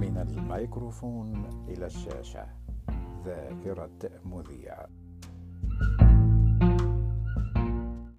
من الميكروفون إلى الشاشة. ذاكرة مذيع